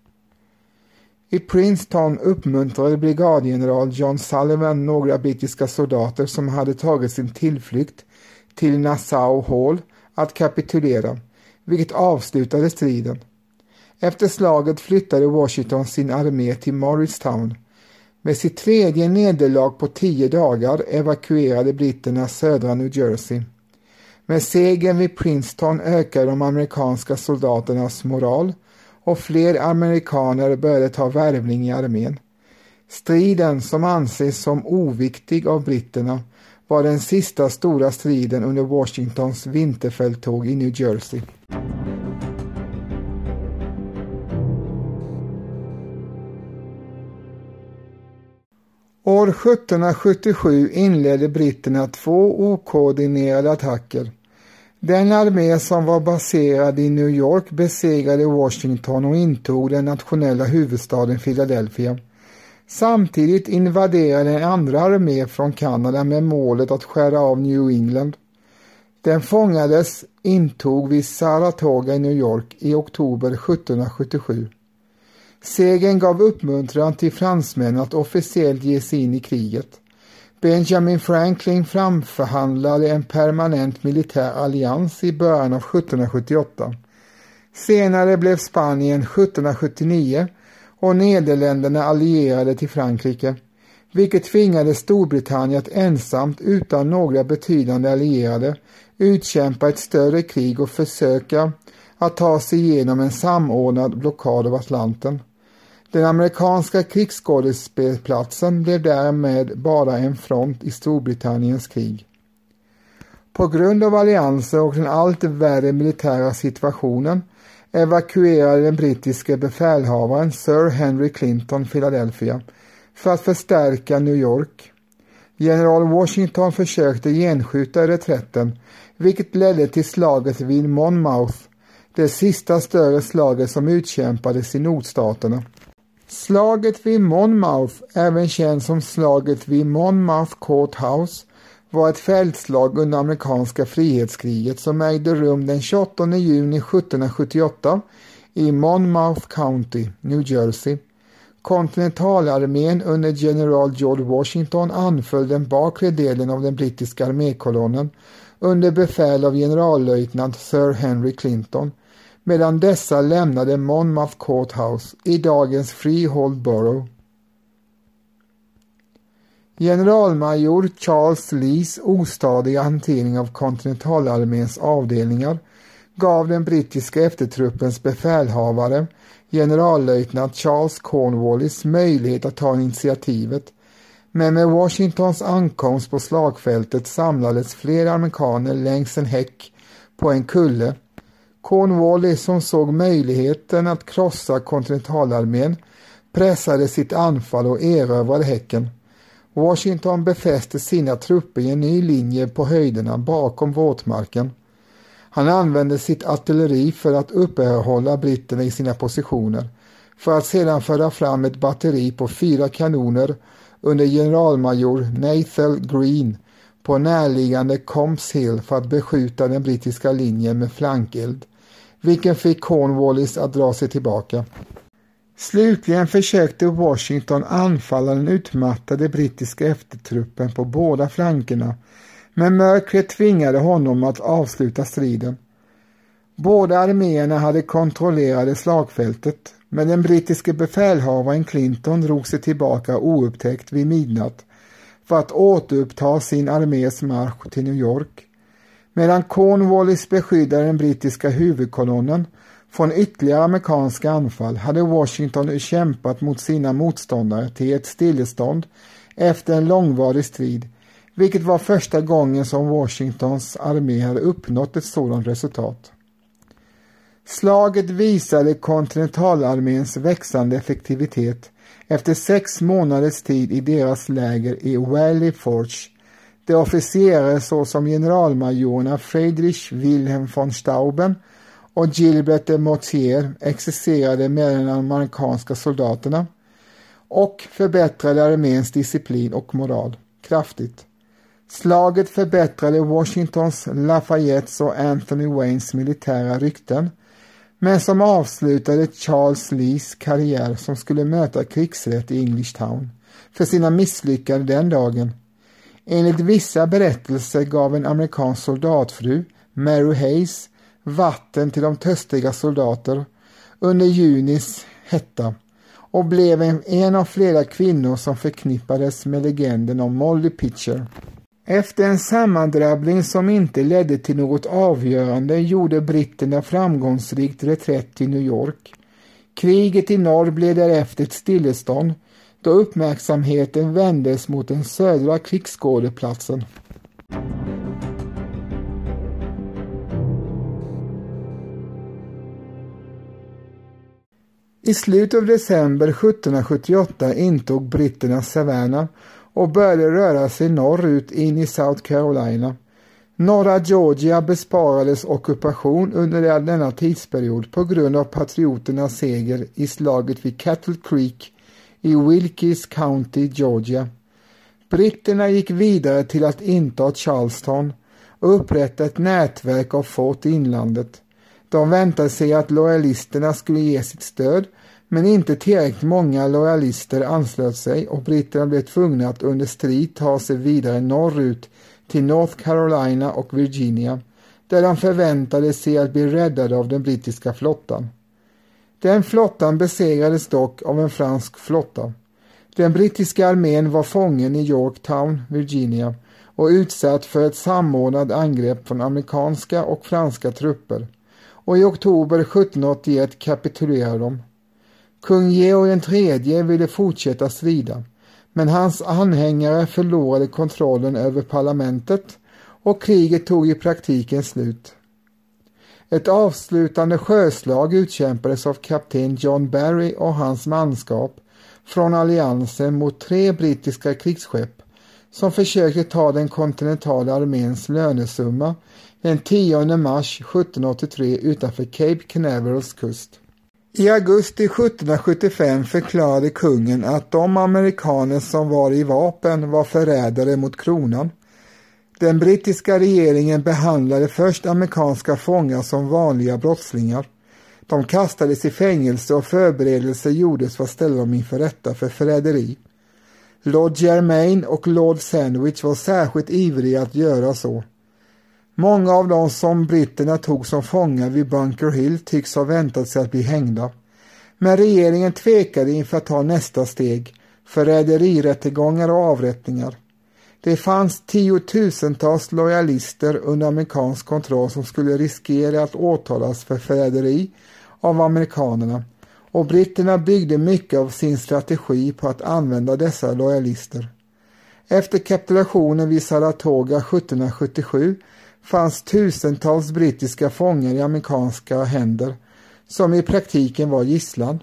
I Princeton uppmuntrade brigadgeneral John Sullivan några brittiska soldater som hade tagit sin tillflykt till Nassau Hall att kapitulera, vilket avslutade striden. Efter slaget flyttade Washington sin armé till Morristown. Med sitt tredje nederlag på tio dagar evakuerade britterna södra New Jersey. Med segern vid Princeton ökade de amerikanska soldaternas moral och fler amerikaner började ta värvning i armén. Striden, som anses som oviktig av britterna, var den sista stora striden under Washingtons vinterfälttåg i New Jersey. År 1777 inledde britterna två okoordinerade attacker. Den armé som var baserad i New York besegrade Washington och intog den nationella huvudstaden Philadelphia. Samtidigt invaderade en andra armé från Kanada med målet att skära av New England. Den fångades intog vid Saratoga i New York i oktober 1777. Segern gav uppmuntran till fransmännen att officiellt ge sig in i kriget. Benjamin Franklin framförhandlade en permanent militär allians i början av 1778. Senare blev Spanien 1779 och Nederländerna allierade till Frankrike, vilket tvingade Storbritannien att ensamt utan några betydande allierade utkämpa ett större krig och försöka att ta sig igenom en samordnad blockad av Atlanten. Den amerikanska krigsskådespelplatsen blev därmed bara en front i Storbritanniens krig. På grund av allianser och den allt värre militära situationen evakuerade den brittiske befälhavaren Sir Henry Clinton Philadelphia för att förstärka New York. General Washington försökte genskjuta reträtten vilket ledde till slaget vid Monmouth, det sista större slaget som utkämpades i nordstaterna. Slaget vid Monmouth, även känt som slaget vid Monmouth Courthouse, var ett fältslag under amerikanska frihetskriget som ägde rum den 28 juni 1778 i Monmouth County, New Jersey. Kontinentalarmén under general George Washington anföll den bakre delen av den brittiska armékolonnen under befäl av generallöjtnant Sir Henry Clinton medan dessa lämnade Monmouth Courthouse i dagens Freehold Borough. Generalmajor Charles Lees ostadiga hantering av kontinentalarméns avdelningar gav den brittiska eftertruppens befälhavare generallöjtnant Charles Cornwallis möjlighet att ta initiativet men med Washingtons ankomst på slagfältet samlades fler amerikaner längs en häck på en kulle Cornwallis som såg möjligheten att krossa kontinentalarmén pressade sitt anfall och erövrade häcken. Washington befäste sina trupper i en ny linje på höjderna bakom våtmarken. Han använde sitt artilleri för att uppehålla britterna i sina positioner för att sedan föra fram ett batteri på fyra kanoner under generalmajor Nathal Green på närliggande Combs Hill för att beskjuta den brittiska linjen med flankeld vilken fick Cornwallis att dra sig tillbaka. Slutligen försökte Washington anfalla den utmattade brittiska eftertruppen på båda flankerna men mörkret tvingade honom att avsluta striden. Båda arméerna hade kontrollerade slagfältet men den brittiske befälhavaren Clinton drog sig tillbaka oupptäckt vid midnatt för att återuppta sin armés marsch till New York. Medan Cornwallis beskyddade den brittiska huvudkolonnen från ytterligare amerikanska anfall hade Washington kämpat mot sina motståndare till ett stillestånd efter en långvarig strid, vilket var första gången som Washingtons armé hade uppnått ett sådant resultat. Slaget visade kontinentalarméns växande effektivitet efter sex månaders tid i deras läger i Valley Forge, där officerare såsom generalmajorerna Friedrich Wilhelm von Stauben och Gilbert de Mortier exercerade med de amerikanska soldaterna och förbättrade arméns disciplin och moral kraftigt. Slaget förbättrade Washingtons, Lafayettes och Anthony Waynes militära rykten men som avslutade Charles Lees karriär som skulle möta krigsrätt i English Town för sina misslyckanden den dagen. Enligt vissa berättelser gav en amerikansk soldatfru, Mary Hayes, vatten till de törstiga soldater under junis hetta och blev en av flera kvinnor som förknippades med legenden om Molly Pitcher. Efter en sammandrabbling som inte ledde till något avgörande gjorde britterna framgångsrikt reträtt till New York. Kriget i norr blev därefter ett stillestånd då uppmärksamheten vändes mot den södra krigsskådeplatsen. I slutet av december 1778 intog britterna Savannah och började röra sig norrut in i South Carolina. Norra Georgia besparades ockupation under denna tidsperiod på grund av patrioternas seger i slaget vid Cattle Creek i Wilkes County, Georgia. Britterna gick vidare till att inta Charleston och upprätta ett nätverk av fort i inlandet. De väntade sig att lojalisterna skulle ge sitt stöd men inte tillräckligt många lojalister anslöt sig och britterna blev tvungna att under strid ta sig vidare norrut till North Carolina och Virginia där de förväntade sig att bli räddade av den brittiska flottan. Den flottan besegrades dock av en fransk flotta. Den brittiska armén var fången i Yorktown, Virginia och utsatt för ett samordnat angrepp från amerikanska och franska trupper och i oktober 1781 kapitulerade de. Kung Georg III ville fortsätta strida, men hans anhängare förlorade kontrollen över parlamentet och kriget tog i praktiken slut. Ett avslutande sjöslag utkämpades av kapten John Barry och hans manskap från alliansen mot tre brittiska krigsskepp som försökte ta den kontinentala arméns lönesumma den 10 mars 1783 utanför Cape Canaverals kust. I augusti 1775 förklarade kungen att de amerikaner som var i vapen var förrädare mot kronan. Den brittiska regeringen behandlade först amerikanska fångar som vanliga brottslingar. De kastades i fängelse och förberedelser gjordes för att ställa dem inför rätta för förräderi. Lord Germain och Lord Sandwich var särskilt ivriga att göra så. Många av de som britterna tog som fångar vid Bunker Hill tycks ha väntat sig att bli hängda. Men regeringen tvekade inför att ta nästa steg, förräderirättegångar och avrättningar. Det fanns tiotusentals lojalister under amerikansk kontroll som skulle riskera att åtalas för förräderi av amerikanerna och britterna byggde mycket av sin strategi på att använda dessa lojalister. Efter kapitulationen vid Saratoga 1777 fanns tusentals brittiska fångar i amerikanska händer som i praktiken var gisslan.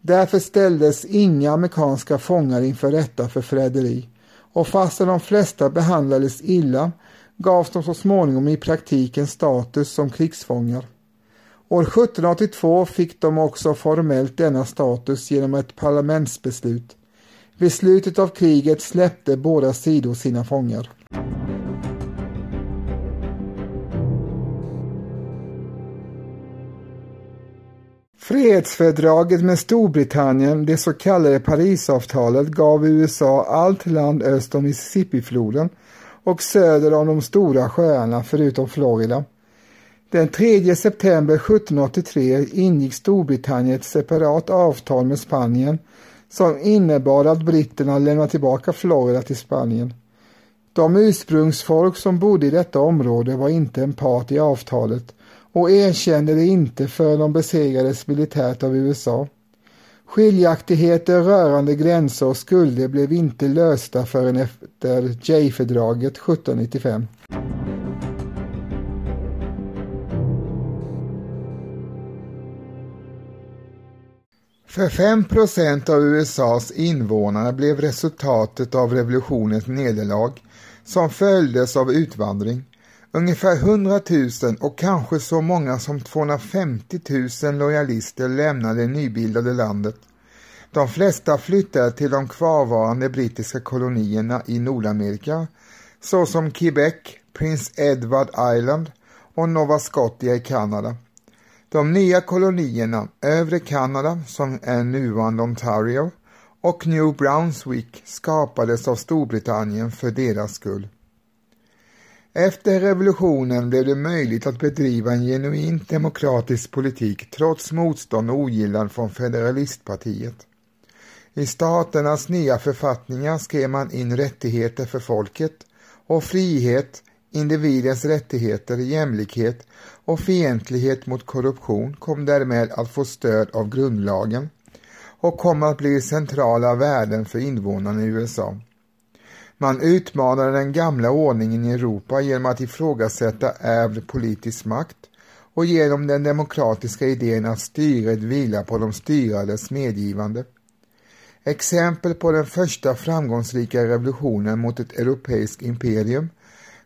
Därför ställdes inga amerikanska fångar inför rätta för förräderi och fastän de flesta behandlades illa gavs de så småningom i praktiken status som krigsfångar. År 1782 fick de också formellt denna status genom ett parlamentsbeslut. Vid slutet av kriget släppte båda sidor sina fångar. Fredsfördraget med Storbritannien, det så kallade Parisavtalet, gav USA allt land öst om Mississippifloden och söder om de stora sjöarna förutom Florida. Den 3 september 1783 ingick Storbritannien ett separat avtal med Spanien som innebar att britterna lämnade tillbaka Florida till Spanien. De ursprungsfolk som bodde i detta område var inte en part i avtalet och erkände det inte förrän de besegrades militärt av USA. Skiljaktigheter rörande gränser och skulder blev inte lösta förrän efter J-fördraget 1795. För 5 procent av USAs invånare blev resultatet av revolutionens nederlag som följdes av utvandring. Ungefär 100 000 och kanske så många som 250 000 lojalister lämnade det nybildade landet. De flesta flyttade till de kvarvarande brittiska kolonierna i Nordamerika såsom Quebec, Prince Edward Island och Nova Scotia i Kanada. De nya kolonierna Övre Kanada, som är nuvarande Ontario, och New Brunswick skapades av Storbritannien för deras skull. Efter revolutionen blev det möjligt att bedriva en genuint demokratisk politik trots motstånd och ogillan från federalistpartiet. I staternas nya författningar skrev man in rättigheter för folket och frihet, individens rättigheter, jämlikhet och fientlighet mot korruption kom därmed att få stöd av grundlagen och kom att bli centrala värden för invånarna i USA. Man utmanade den gamla ordningen i Europa genom att ifrågasätta ärvd politisk makt och genom den demokratiska idén att styret vilar på de styrades medgivande. Exempel på den första framgångsrika revolutionen mot ett europeiskt imperium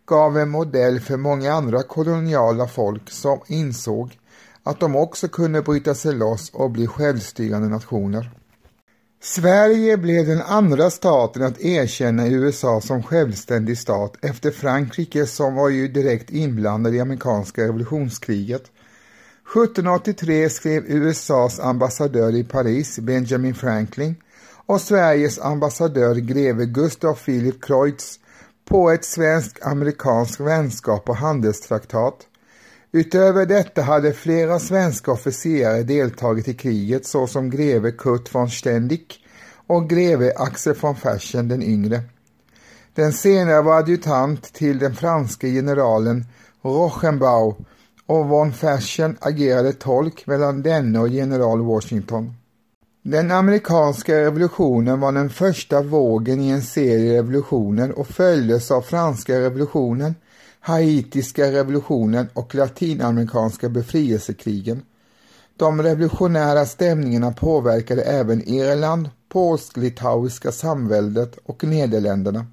gav en modell för många andra koloniala folk som insåg att de också kunde bryta sig loss och bli självstyrande nationer. Sverige blev den andra staten att erkänna USA som självständig stat efter Frankrike som var ju direkt inblandad i amerikanska revolutionskriget. 1783 skrev USAs ambassadör i Paris, Benjamin Franklin, och Sveriges ambassadör greve Gustav Philip Kreutz på ett svensk-amerikansk vänskap och handelstraktat. Utöver detta hade flera svenska officerare deltagit i kriget såsom greve Kurt von Stendick och greve Axel von Fersen den yngre. Den senare var adjutant till den franske generalen Rochenbau och von Fersen agerade tolk mellan denne och general Washington. Den amerikanska revolutionen var den första vågen i en serie revolutioner och följdes av franska revolutionen, haitiska revolutionen och latinamerikanska befrielsekrigen. De revolutionära stämningarna påverkade även Irland, polsk-litauiska samväldet och Nederländerna.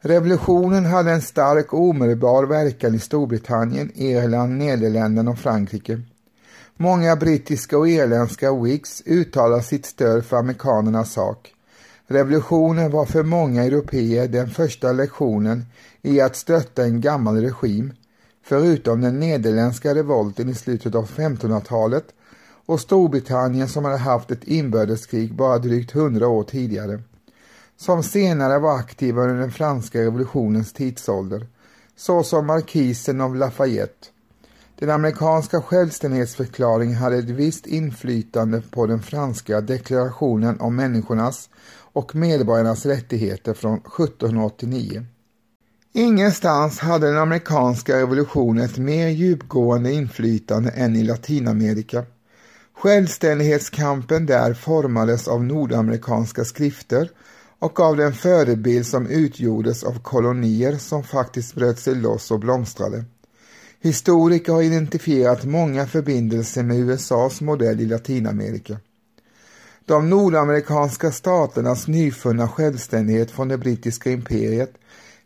Revolutionen hade en stark och omedelbar verkan i Storbritannien, Irland, Nederländerna och Frankrike. Många brittiska och irländska Whigs uttalade sitt stöd för amerikanernas sak. Revolutionen var för många europeer den första lektionen i att stötta en gammal regim, förutom den nederländska revolten i slutet av 1500-talet och Storbritannien som hade haft ett inbördeskrig bara drygt hundra år tidigare, som senare var aktiva under den franska revolutionens tidsålder, såsom markisen av Lafayette. Den amerikanska självständighetsförklaringen hade ett visst inflytande på den franska deklarationen om människornas och medborgarnas rättigheter från 1789. Ingenstans hade den amerikanska revolutionen ett mer djupgående inflytande än i Latinamerika. Självständighetskampen där formades av nordamerikanska skrifter och av den förebild som utgjordes av kolonier som faktiskt bröt sig loss och blomstrade. Historiker har identifierat många förbindelser med USAs modell i Latinamerika. De nordamerikanska staternas nyfunna självständighet från det brittiska imperiet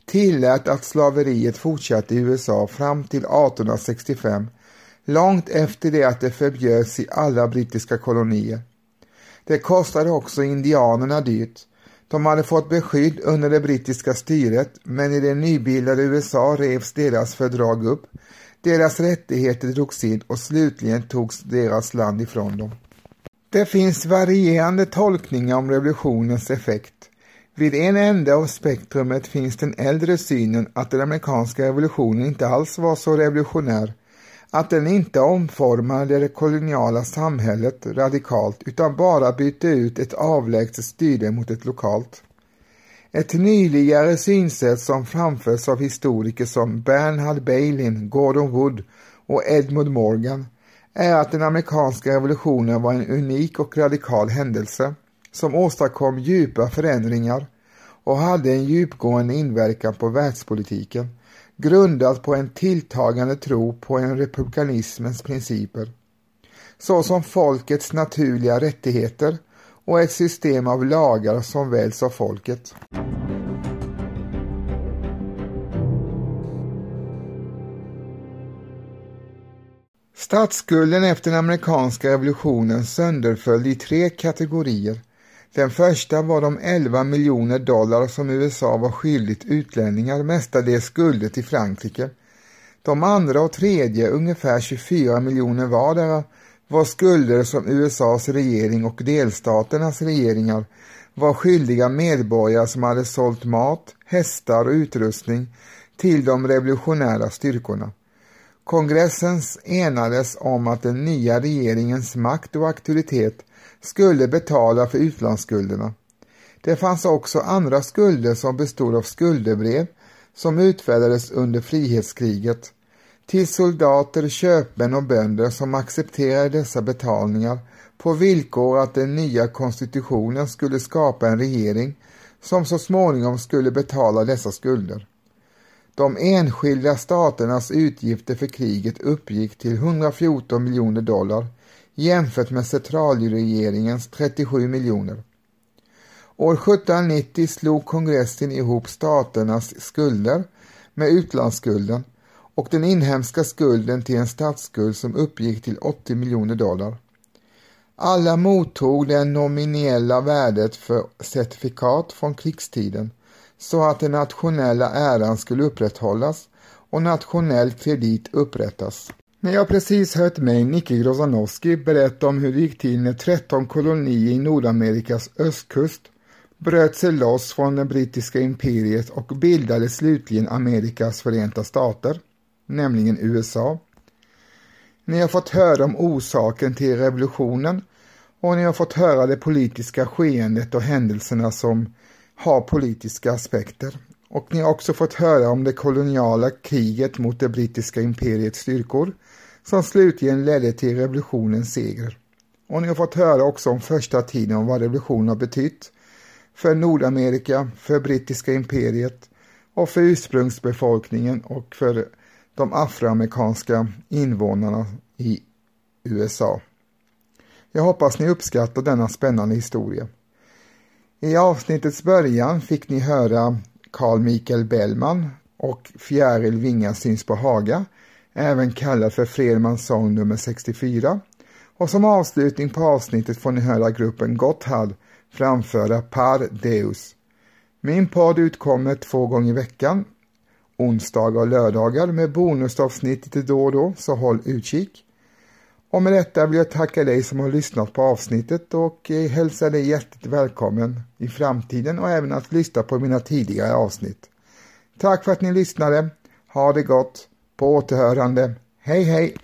tillät att slaveriet fortsatte i USA fram till 1865, långt efter det att det förbjöds i alla brittiska kolonier. Det kostade också indianerna dyrt. De hade fått beskydd under det brittiska styret men i det nybildade USA revs deras fördrag upp deras rättigheter drogs in och slutligen togs deras land ifrån dem. Det finns varierande tolkningar om revolutionens effekt. Vid en ände av spektrumet finns den äldre synen att den amerikanska revolutionen inte alls var så revolutionär, att den inte omformade det koloniala samhället radikalt utan bara bytte ut ett avlägset styre mot ett lokalt. Ett nyligare synsätt som framförs av historiker som Bernhard Bailin, Gordon Wood och Edmund Morgan är att den amerikanska revolutionen var en unik och radikal händelse som åstadkom djupa förändringar och hade en djupgående inverkan på världspolitiken grundad på en tilltagande tro på en republikanismens principer såsom folkets naturliga rättigheter och ett system av lagar som väljs av folket. Statsskulden efter den amerikanska revolutionen sönderföll i tre kategorier. Den första var de 11 miljoner dollar som USA var skyldigt utlänningar, mestadels skulder till Frankrike. De andra och tredje, ungefär 24 miljoner vardera, var skulder som USAs regering och delstaternas regeringar var skyldiga medborgare som hade sålt mat, hästar och utrustning till de revolutionära styrkorna. Kongressen enades om att den nya regeringens makt och auktoritet skulle betala för utlandsskulderna. Det fanns också andra skulder som bestod av skuldebrev som utfärdades under frihetskriget till soldater, köpmän och bönder som accepterade dessa betalningar på villkor att den nya konstitutionen skulle skapa en regering som så småningom skulle betala dessa skulder. De enskilda staternas utgifter för kriget uppgick till 114 miljoner dollar jämfört med centralregeringens 37 miljoner. År 1790 slog kongressen ihop staternas skulder med utlandsskulden och den inhemska skulden till en statsskuld som uppgick till 80 miljoner dollar. Alla mottog det nominella värdet för certifikat från krigstiden så att den nationella äran skulle upprätthållas och nationell kredit upprättas. Ni har precis hört mig, Nicke Grozanowski, berätta om hur det gick till när 13 kolonier i Nordamerikas östkust bröt sig loss från det brittiska imperiet och bildade slutligen Amerikas förenta stater nämligen USA. Ni har fått höra om orsaken till revolutionen och ni har fått höra det politiska skeendet och händelserna som har politiska aspekter. Och ni har också fått höra om det koloniala kriget mot det brittiska imperiets styrkor som slutligen ledde till revolutionens seger. Och ni har fått höra också om första tiden om vad revolutionen har betytt för Nordamerika, för brittiska imperiet och för ursprungsbefolkningen och för de afroamerikanska invånarna i USA. Jag hoppas ni uppskattar denna spännande historia. I avsnittets början fick ni höra Carl Michael Bellman och Fjäril Vinga syns på Haga, även kallad för Fredmans sång nummer 64. Och som avslutning på avsnittet får ni höra gruppen Gotthard framföra Par Deus. Min podd utkommer två gånger i veckan onsdagar och lördagar med bonusavsnitt lite då och då, så håll utkik. Och med detta vill jag tacka dig som har lyssnat på avsnittet och eh, hälsa dig hjärtligt välkommen i framtiden och även att lyssna på mina tidigare avsnitt. Tack för att ni lyssnade. Ha det gott. På återhörande. Hej hej!